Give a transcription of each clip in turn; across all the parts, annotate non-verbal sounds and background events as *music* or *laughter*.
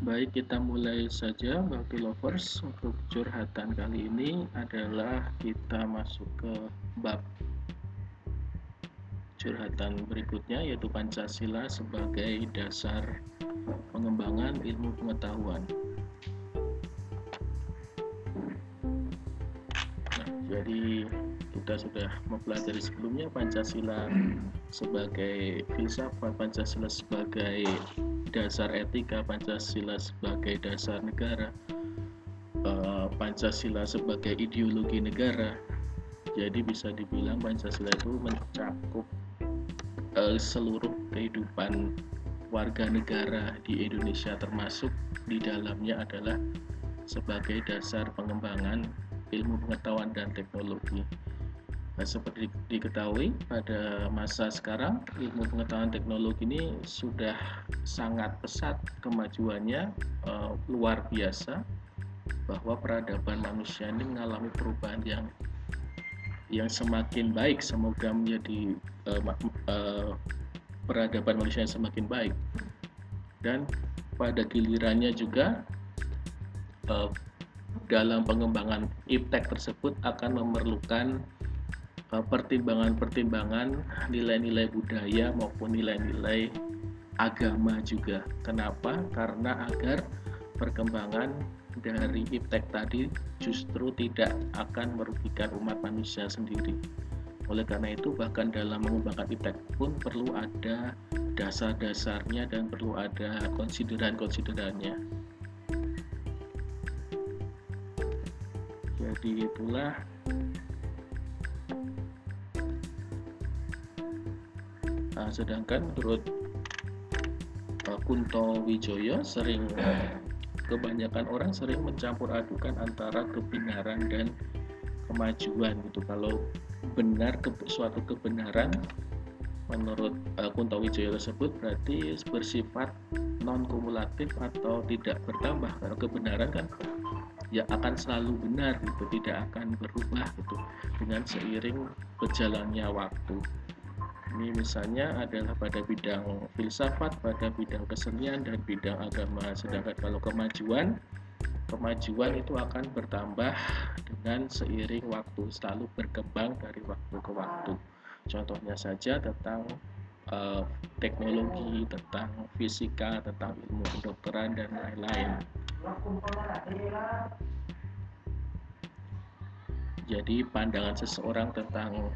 Baik, kita mulai saja Bakti Lovers. Untuk curhatan kali ini adalah kita masuk ke bab curhatan berikutnya yaitu Pancasila sebagai dasar pengembangan ilmu pengetahuan. Nah, jadi kita sudah mempelajari sebelumnya Pancasila sebagai filsafat, Pancasila sebagai dasar etika Pancasila sebagai dasar negara eh, Pancasila sebagai ideologi negara. Jadi bisa dibilang Pancasila itu mencakup uh, seluruh kehidupan warga negara di Indonesia termasuk di dalamnya adalah sebagai dasar pengembangan ilmu pengetahuan dan teknologi Nah, seperti diketahui pada masa sekarang ilmu pengetahuan teknologi ini sudah sangat pesat kemajuannya uh, luar biasa bahwa peradaban manusia ini mengalami perubahan yang yang semakin baik. Semoga menjadi uh, uh, peradaban manusia yang semakin baik. Dan pada gilirannya juga dalam pengembangan iptek tersebut akan memerlukan pertimbangan-pertimbangan nilai-nilai budaya maupun nilai-nilai agama juga. Kenapa? Karena agar perkembangan dari iptek tadi justru tidak akan merugikan umat manusia sendiri. Oleh karena itu, bahkan dalam mengembangkan iptek pun perlu ada dasar-dasarnya dan perlu ada konsideran-konsiderannya. Jadi itulah Nah, sedangkan menurut uh, Kunto Wijoyo sering kebanyakan orang sering mencampur adukan antara kebenaran dan kemajuan gitu. Kalau benar ke, suatu kebenaran menurut uh, Kunto Wijoyo tersebut berarti bersifat non kumulatif atau tidak bertambah. Kalau kebenaran kan ya akan selalu benar gitu, tidak akan berubah gitu dengan seiring berjalannya waktu ini misalnya adalah pada bidang filsafat, pada bidang kesenian dan bidang agama. Sedangkan kalau kemajuan, kemajuan itu akan bertambah dengan seiring waktu, selalu berkembang dari waktu ke waktu. Contohnya saja tentang uh, teknologi, tentang fisika, tentang ilmu kedokteran dan lain-lain. Jadi pandangan seseorang tentang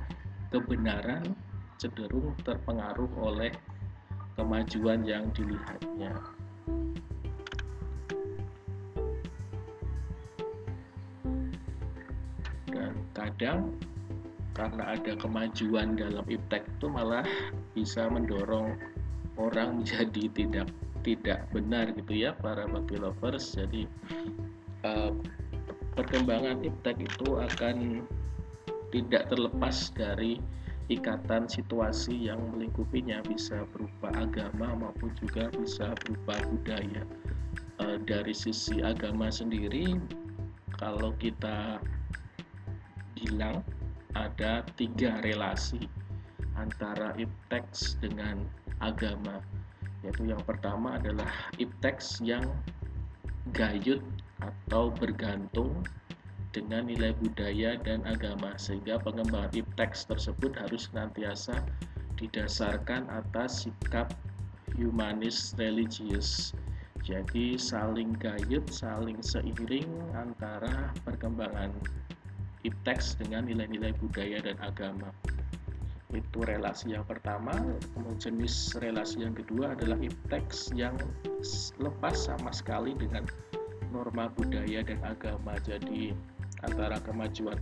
kebenaran cenderung terpengaruh oleh kemajuan yang dilihatnya. Dan kadang karena ada kemajuan dalam iptek itu malah bisa mendorong orang *laughs* menjadi tidak tidak benar gitu ya para babi lovers jadi uh, perkembangan iptek itu akan tidak terlepas dari ikatan situasi yang melingkupinya bisa berupa agama maupun juga bisa berupa budaya. E, dari sisi agama sendiri, kalau kita bilang ada tiga relasi antara ipteks dengan agama, yaitu yang pertama adalah ipteks yang gayut atau bergantung dengan nilai budaya dan agama sehingga pengembangan ipteks tersebut harus senantiasa didasarkan atas sikap humanis religius. Jadi saling gayut saling seiring antara perkembangan ipteks dengan nilai-nilai budaya dan agama. Itu relasi yang pertama. Kemudian jenis relasi yang kedua adalah ipteks yang lepas sama sekali dengan norma budaya dan agama. Jadi antara kemajuan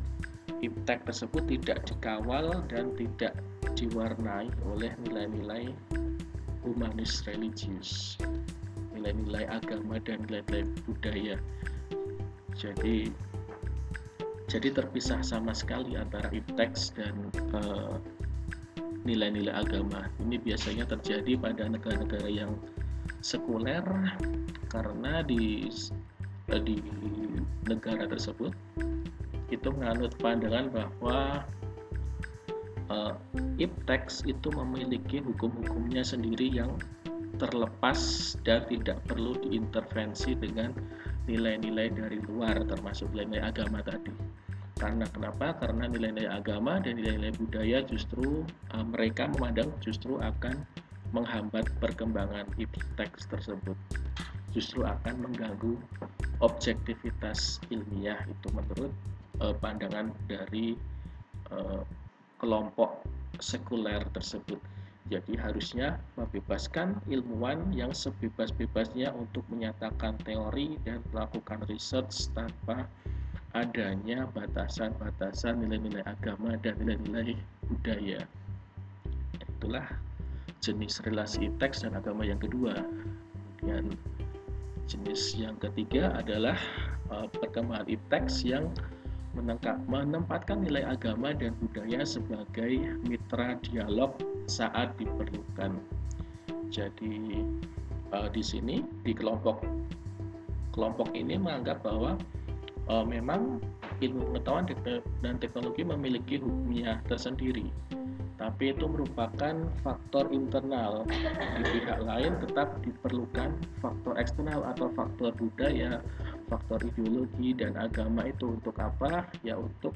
iptek tersebut tidak dikawal dan tidak diwarnai oleh nilai-nilai humanis religius nilai-nilai agama dan nilai-nilai budaya. Jadi jadi terpisah sama sekali antara ipteks dan uh, nilai-nilai agama. Ini biasanya terjadi pada negara-negara yang sekuler karena di di negara tersebut itu menganut pandangan bahwa uh, ipteks itu memiliki hukum-hukumnya sendiri yang terlepas dan tidak perlu diintervensi dengan nilai-nilai dari luar termasuk nilai-nilai agama tadi karena kenapa? Karena nilai-nilai agama dan nilai-nilai budaya justru uh, mereka memandang justru akan menghambat perkembangan teks tersebut justru akan mengganggu objektivitas ilmiah itu menurut uh, pandangan dari uh, kelompok sekuler tersebut jadi harusnya membebaskan ilmuwan yang sebebas-bebasnya untuk menyatakan teori dan melakukan research tanpa adanya batasan-batasan nilai-nilai agama dan nilai-nilai budaya. Itulah jenis relasi teks dan agama yang kedua. Kemudian jenis yang ketiga adalah uh, perkembangan teks yang menengkap, menempatkan nilai agama dan budaya sebagai mitra dialog saat diperlukan. Jadi uh, di sini di kelompok kelompok ini menganggap bahwa uh, memang ilmu pengetahuan dan teknologi memiliki hukumnya tersendiri tapi itu merupakan faktor internal. Di pihak lain tetap diperlukan faktor eksternal atau faktor budaya faktor ideologi dan agama itu. Untuk apa? Ya untuk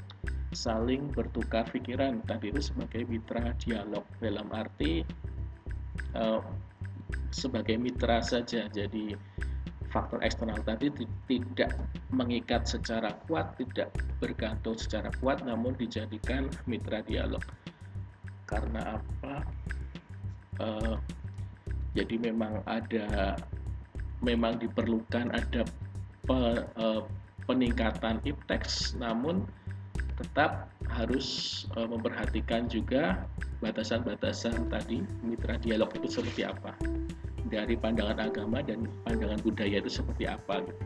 saling bertukar pikiran. Tadi itu sebagai mitra dialog. Dalam arti uh, sebagai mitra saja. Jadi faktor eksternal tadi tidak mengikat secara kuat, tidak bergantung secara kuat, namun dijadikan mitra dialog. Karena apa? Uh, jadi memang ada, memang diperlukan ada pe, uh, peningkatan iptex, namun tetap harus uh, memperhatikan juga batasan-batasan tadi mitra dialog itu seperti apa dari pandangan agama dan pandangan budaya itu seperti apa gitu.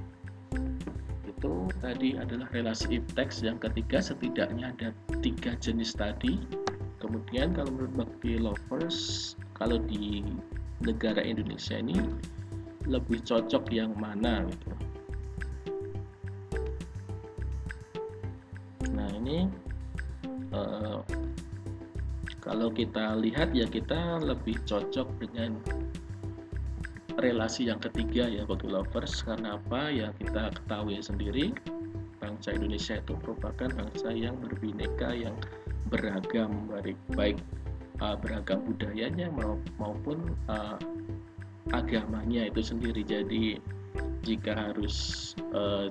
Itu tadi adalah relasi teks yang ketiga setidaknya ada tiga jenis tadi. Kemudian kalau menurut Bakti Lovers kalau di negara Indonesia ini lebih cocok yang mana gitu. Nah ini uh, kalau kita lihat ya kita lebih cocok dengan relasi yang ketiga ya bagi lovers karena apa ya kita ketahui sendiri bangsa Indonesia itu merupakan bangsa yang berbineka yang beragam baik baik uh, beragam budayanya maupun uh, agamanya itu sendiri jadi jika harus uh,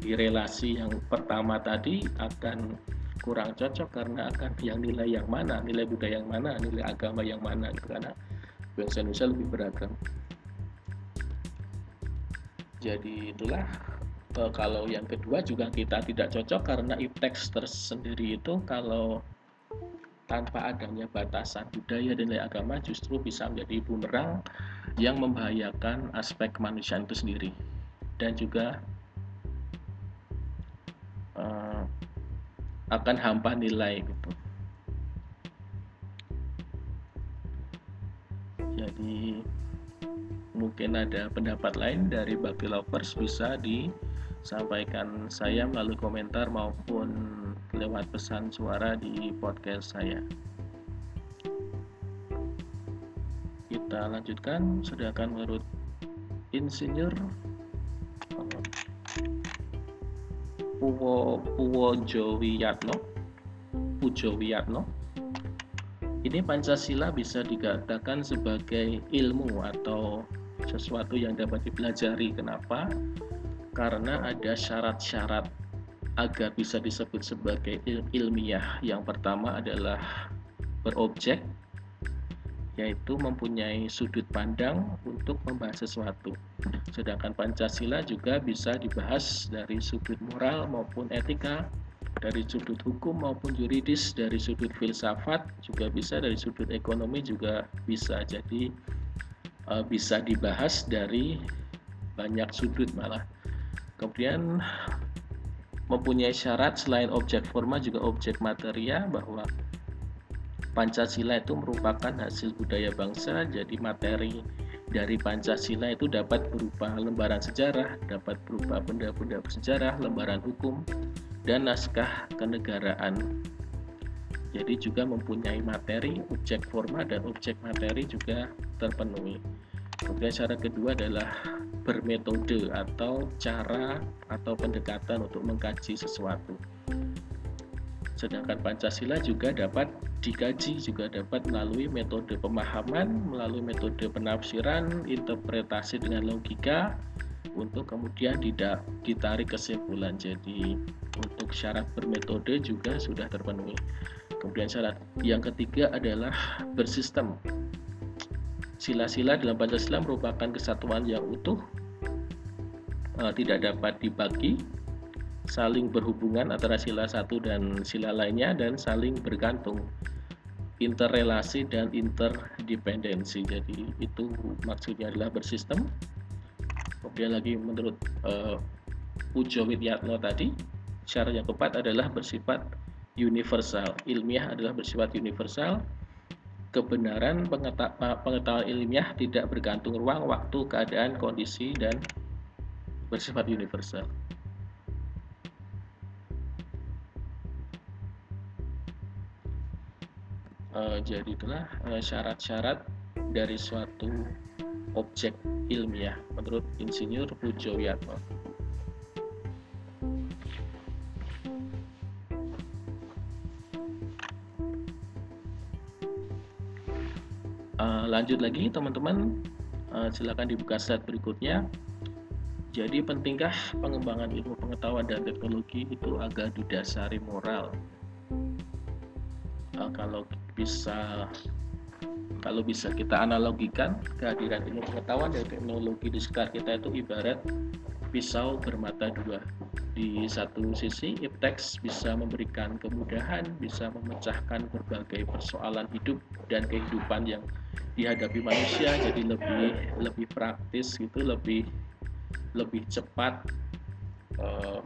di relasi yang pertama tadi akan kurang cocok karena akan yang nilai yang mana nilai budaya yang mana nilai agama yang mana gitu. karena bangsa Indonesia lebih beragam jadi itulah kalau yang kedua juga kita tidak cocok karena iptex tersendiri itu kalau tanpa adanya batasan budaya dan nilai agama justru bisa menjadi bumerang yang membahayakan aspek kemanusiaan itu sendiri dan juga uh, akan hampa nilai gitu. Mungkin ada pendapat lain dari Bakti Lovers bisa disampaikan saya melalui komentar maupun lewat pesan suara di podcast saya. Kita lanjutkan, sedangkan menurut Insinyur? Puwo Puwo Jowiyatno Pujo Wiyatno ini Pancasila bisa dikatakan sebagai ilmu atau sesuatu yang dapat dipelajari. Kenapa? Karena ada syarat-syarat agar bisa disebut sebagai il ilmiah. Yang pertama adalah berobjek, yaitu mempunyai sudut pandang untuk membahas sesuatu. Sedangkan Pancasila juga bisa dibahas dari sudut moral maupun etika, dari sudut hukum maupun yuridis, dari sudut filsafat juga bisa, dari sudut ekonomi juga bisa. Jadi uh, bisa dibahas dari banyak sudut malah. Kemudian mempunyai syarat selain objek forma juga objek materia bahwa Pancasila itu merupakan hasil budaya bangsa, jadi materi dari Pancasila itu dapat berupa lembaran sejarah, dapat berupa benda-benda bersejarah, lembaran hukum, dan naskah kenegaraan. Jadi juga mempunyai materi, objek forma dan objek materi juga terpenuhi. kemudian syarat kedua adalah bermetode atau cara atau pendekatan untuk mengkaji sesuatu. Sedangkan Pancasila juga dapat dikaji juga dapat melalui metode pemahaman melalui metode penafsiran interpretasi dengan logika untuk kemudian tidak ditarik kesimpulan. Jadi untuk syarat bermetode juga sudah terpenuhi kemudian syarat yang ketiga adalah bersistem Sila-sila dalam Pancasila merupakan kesatuan yang utuh, uh, tidak dapat dibagi, saling berhubungan antara sila satu dan sila lainnya, dan saling bergantung, interrelasi dan interdependensi. Jadi itu maksudnya adalah bersistem. Kemudian lagi menurut uh, Pujo Widyatno tadi, syarat yang keempat adalah bersifat universal. Ilmiah adalah bersifat universal, kebenaran pengetahuan ilmiah tidak bergantung ruang, waktu, keadaan, kondisi, dan bersifat universal. Uh, jadi itulah eh, syarat-syarat dari suatu objek ilmiah menurut Insinyur Pujo Wiatno. Lanjut lagi teman-teman. Uh, silakan dibuka slide berikutnya. Jadi pentingkah pengembangan ilmu pengetahuan dan teknologi itu agak didasari moral? Uh, kalau bisa kalau bisa kita analogikan kehadiran ilmu pengetahuan dan teknologi di sekitar kita itu ibarat pisau bermata dua di satu sisi iptex bisa memberikan kemudahan bisa memecahkan berbagai persoalan hidup dan kehidupan yang dihadapi manusia jadi lebih lebih praktis gitu lebih lebih cepat uh,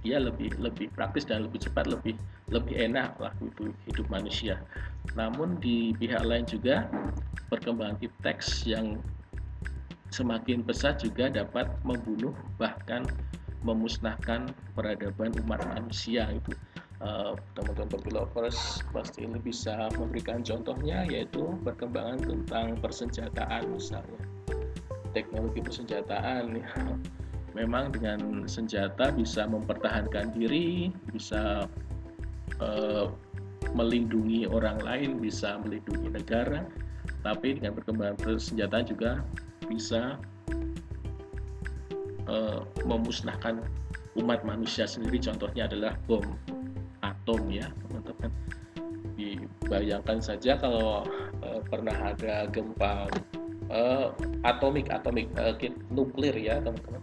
ya lebih lebih praktis dan lebih cepat lebih lebih enak lah gitu hidup manusia. Namun di pihak lain juga perkembangan iptex yang semakin besar juga dapat membunuh bahkan memusnahkan peradaban umat manusia itu Eh, teman-teman uh, developers pasti bisa memberikan contohnya yaitu perkembangan tentang persenjataan misalnya teknologi persenjataan ya. *laughs* memang dengan senjata bisa mempertahankan diri bisa uh, melindungi orang lain bisa melindungi negara tapi dengan perkembangan persenjataan juga bisa uh, memusnahkan umat manusia sendiri. Contohnya adalah bom atom ya teman-teman. Dibayangkan saja kalau uh, pernah ada gempa uh, atomik atomik uh, nuklir ya teman-teman.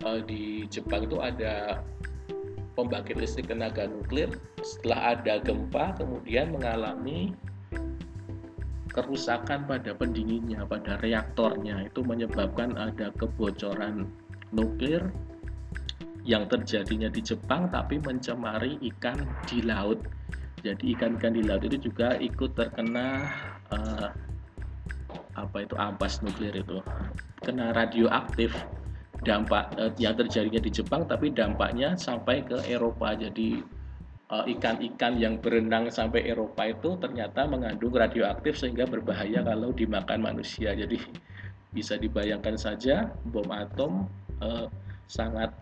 Uh, di Jepang itu ada pembangkit listrik tenaga nuklir. Setelah ada gempa kemudian mengalami kerusakan pada pendinginnya pada reaktornya. Itu menyebabkan ada kebocoran nuklir yang terjadinya di Jepang tapi mencemari ikan di laut. Jadi ikan-ikan di laut itu juga ikut terkena uh, apa itu ampas nuklir itu, kena radioaktif dampak uh, yang terjadinya di Jepang tapi dampaknya sampai ke Eropa. Jadi eh, ikan-ikan uh, yang berenang sampai Eropa itu ternyata mengandung radioaktif sehingga berbahaya kalau dimakan manusia. Jadi bisa dibayangkan saja bom atom uh, sangat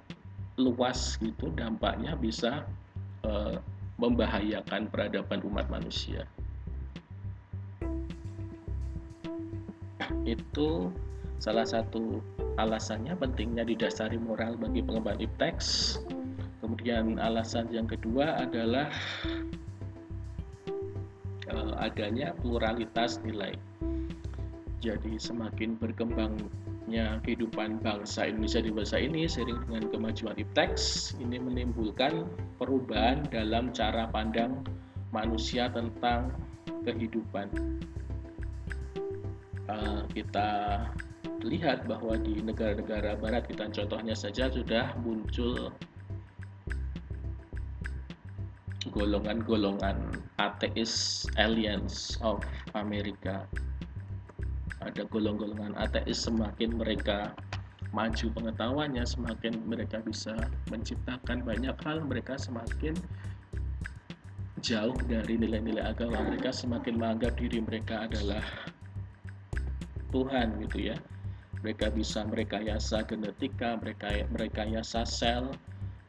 luas gitu dampaknya bisa uh, membahayakan peradaban umat manusia. Itu salah satu alasannya pentingnya didasari moral bagi pengembangan iptex. Kemudian alasan yang kedua adalah uh, adanya pluralitas nilai. Jadi semakin berkembang kehidupan bangsa Indonesia di masa ini sering dengan kemajuan iptex ini menimbulkan perubahan dalam cara pandang manusia tentang kehidupan. Uh, kita lihat bahwa di negara-negara barat kita contohnya saja sudah muncul golongan-golongan ateis Alliance of America ada golong-golongan ateis semakin mereka maju pengetahuannya semakin mereka bisa menciptakan banyak hal mereka semakin jauh dari nilai-nilai agama mereka semakin menganggap diri mereka adalah Tuhan gitu ya. Mereka bisa merekayasa genetika mereka merekayasa sel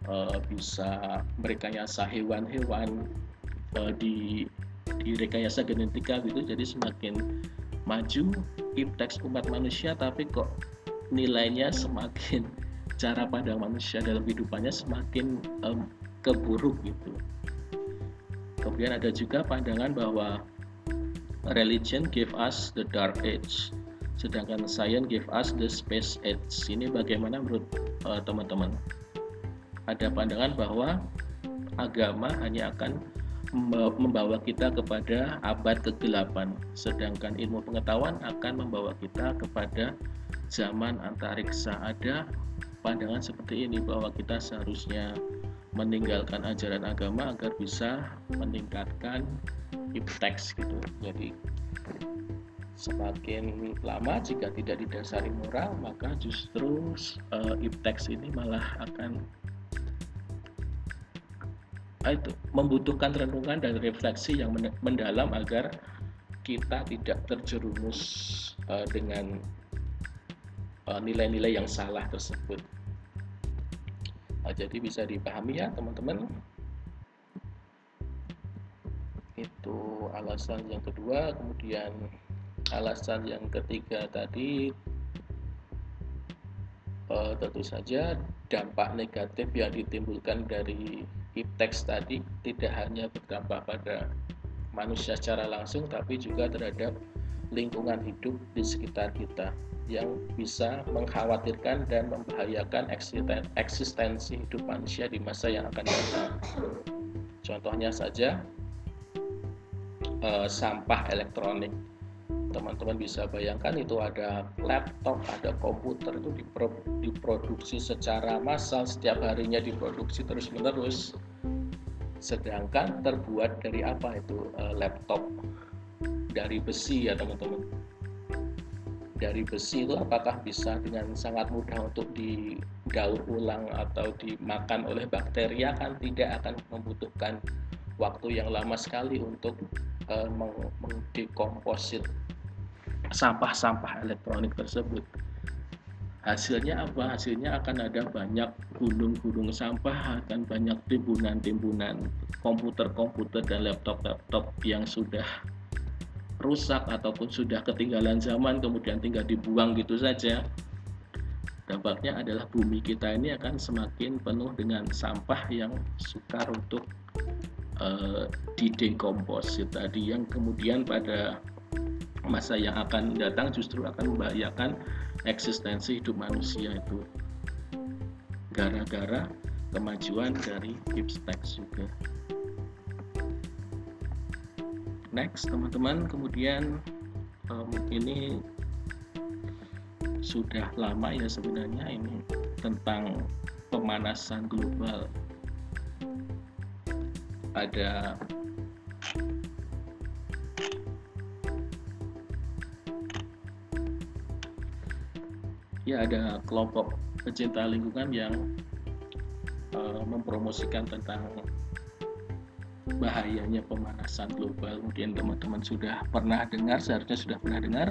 uh, bisa merekayasa hewan-hewan uh, di di rekayasa genetika gitu. Jadi semakin maju ipteks umat manusia tapi kok nilainya semakin *laughs* cara pandang manusia dalam kehidupannya semakin um, keburuk gitu. Kemudian ada juga pandangan bahwa religion give us the dark age sedangkan science give us the space age. Ini bagaimana menurut uh, teman-teman? Ada pandangan bahwa agama hanya akan membawa kita kepada abad kegelapan. Sedangkan ilmu pengetahuan akan membawa kita kepada zaman antariksa. Ada pandangan seperti ini bahwa kita seharusnya meninggalkan ajaran agama agar bisa meningkatkan ipteks gitu. Jadi semakin lama jika tidak didasari moral maka justru uh, ipteks ini malah akan itu membutuhkan renungan dan refleksi yang mendalam agar kita tidak terjerumus uh, dengan nilai-nilai uh, yang salah tersebut. Uh, jadi bisa dipahami ya teman-teman. Itu alasan yang kedua, kemudian alasan yang ketiga tadi uh, tentu saja dampak negatif yang ditimbulkan dari iptex tadi tidak hanya berdampak pada manusia secara langsung tapi juga terhadap lingkungan hidup di sekitar kita yang bisa mengkhawatirkan dan membahayakan eksistensi hidup manusia di masa yang akan datang. Contohnya saja eh, sampah elektronik teman-teman bisa bayangkan itu ada laptop, ada komputer itu diproduksi secara massal setiap harinya diproduksi terus-menerus. Sedangkan terbuat dari apa itu uh, laptop? Dari besi ya teman-teman. Dari besi itu apakah bisa dengan sangat mudah untuk didaur ulang atau dimakan oleh bakteri kan tidak akan membutuhkan waktu yang lama sekali untuk uh, mengdekomposit sampah-sampah elektronik tersebut. Hasilnya apa? Hasilnya akan ada banyak gunung-gunung sampah, akan banyak timbunan-timbunan komputer-komputer dan laptop-laptop yang sudah rusak ataupun sudah ketinggalan zaman kemudian tinggal dibuang gitu saja. Dampaknya adalah bumi kita ini akan semakin penuh dengan sampah yang sukar untuk uh, didekomposit tadi yang kemudian pada masa yang akan datang justru akan membahayakan eksistensi hidup manusia itu. Gara-gara kemajuan dari hipstex juga. Next teman-teman kemudian um, ini sudah lama ya sebenarnya ini tentang pemanasan global. Ada ya ada kelompok pecinta lingkungan yang uh, mempromosikan tentang bahayanya pemanasan global. Mungkin teman-teman sudah pernah dengar seharusnya sudah pernah dengar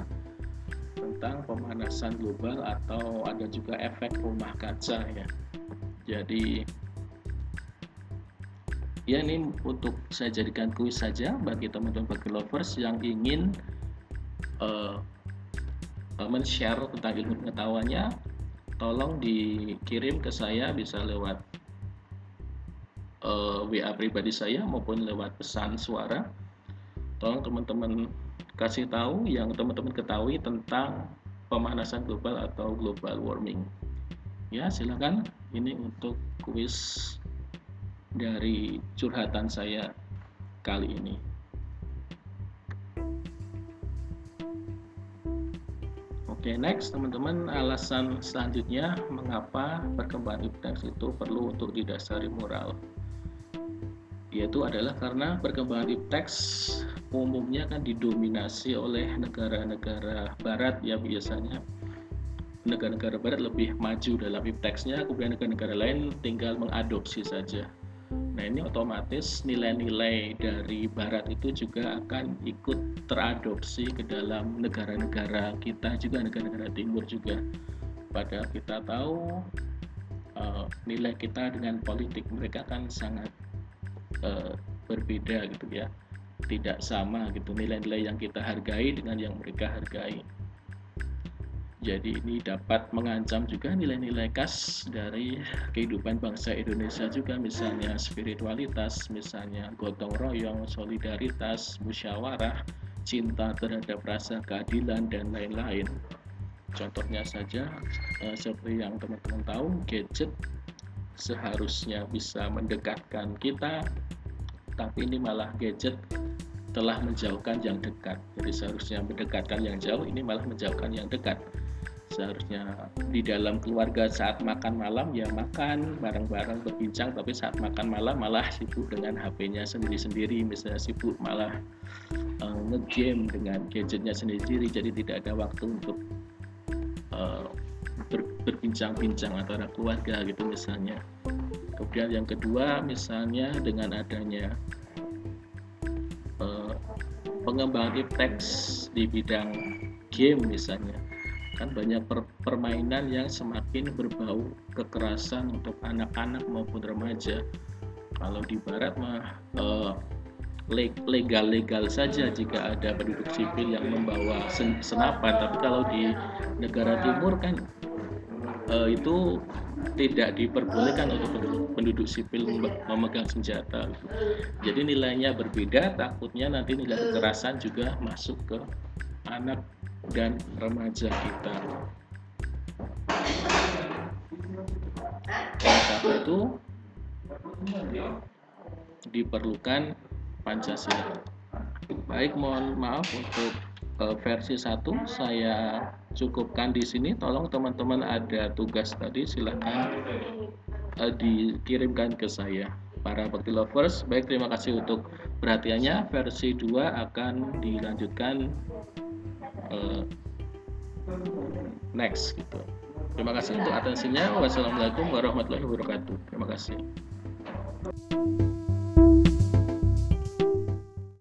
tentang pemanasan global atau ada juga efek rumah kaca ya. Jadi ya ini untuk saya jadikan kuis saja bagi teman-teman bagi lovers yang ingin uh, men-share tentang ilmu pengetahuannya tolong dikirim ke saya bisa lewat uh, eh, WA pribadi saya maupun lewat pesan suara. Tolong teman-teman kasih tahu yang teman-teman ketahui tentang pemanasan global atau global warming. Ya silakan. Ini untuk kuis dari curhatan saya kali ini Oke, okay, next teman-teman, alasan selanjutnya mengapa perkembangan ipteks itu perlu untuk didasari moral. Yaitu adalah karena perkembangan ipteks umumnya kan didominasi oleh negara-negara barat ya biasanya negara-negara barat lebih maju dalam ipteksnya, kemudian negara-negara lain tinggal mengadopsi saja. Nah ini otomatis nilai-nilai dari Barat itu juga akan ikut teradopsi ke dalam negara-negara kita juga negara-negara Timur juga. Padahal kita tahu uh, nilai kita dengan politik mereka kan sangat uh, berbeda gitu ya, tidak sama gitu nilai-nilai yang kita hargai dengan yang mereka hargai. Jadi ini dapat mengancam juga nilai-nilai khas dari kehidupan bangsa Indonesia juga misalnya spiritualitas, misalnya gotong royong, solidaritas, musyawarah, cinta terhadap rasa keadilan dan lain-lain. Contohnya saja eh, seperti yang teman-teman tahu, gadget seharusnya bisa mendekatkan kita, tapi ini malah gadget telah menjauhkan yang dekat. Jadi seharusnya mendekatkan yang jauh, ini malah menjauhkan yang dekat seharusnya di dalam keluarga saat makan malam ya makan bareng-bareng berbincang tapi saat makan malam malah sibuk dengan HP-nya sendiri-sendiri. Misalnya sibuk malah uh, ngegame dengan gadgetnya sendiri jadi tidak ada waktu untuk uh, ber, berbincang-bincang antara keluarga gitu misalnya. Kemudian yang kedua misalnya dengan adanya uh, pengembangan iptex di bidang game misalnya kan banyak per permainan yang semakin berbau kekerasan untuk anak-anak maupun remaja. Kalau di barat mah uh, legal-legal saja jika ada penduduk sipil yang membawa sen senapan. Tapi kalau di negara timur kan uh, itu tidak diperbolehkan untuk penduduk, penduduk sipil memegang senjata jadi nilainya berbeda takutnya nanti nilai kekerasan juga masuk ke anak dan remaja kita. Oleh karena itu diperlukan Pancasila. Baik, mohon maaf untuk uh, versi 1 saya cukupkan di sini. Tolong teman-teman ada tugas tadi silahkan uh, dikirimkan ke saya. Para bakti lovers, baik terima kasih untuk perhatiannya. Versi 2 akan dilanjutkan uh, next gitu. Terima kasih untuk atensinya. Wassalamualaikum warahmatullahi wabarakatuh. Terima kasih.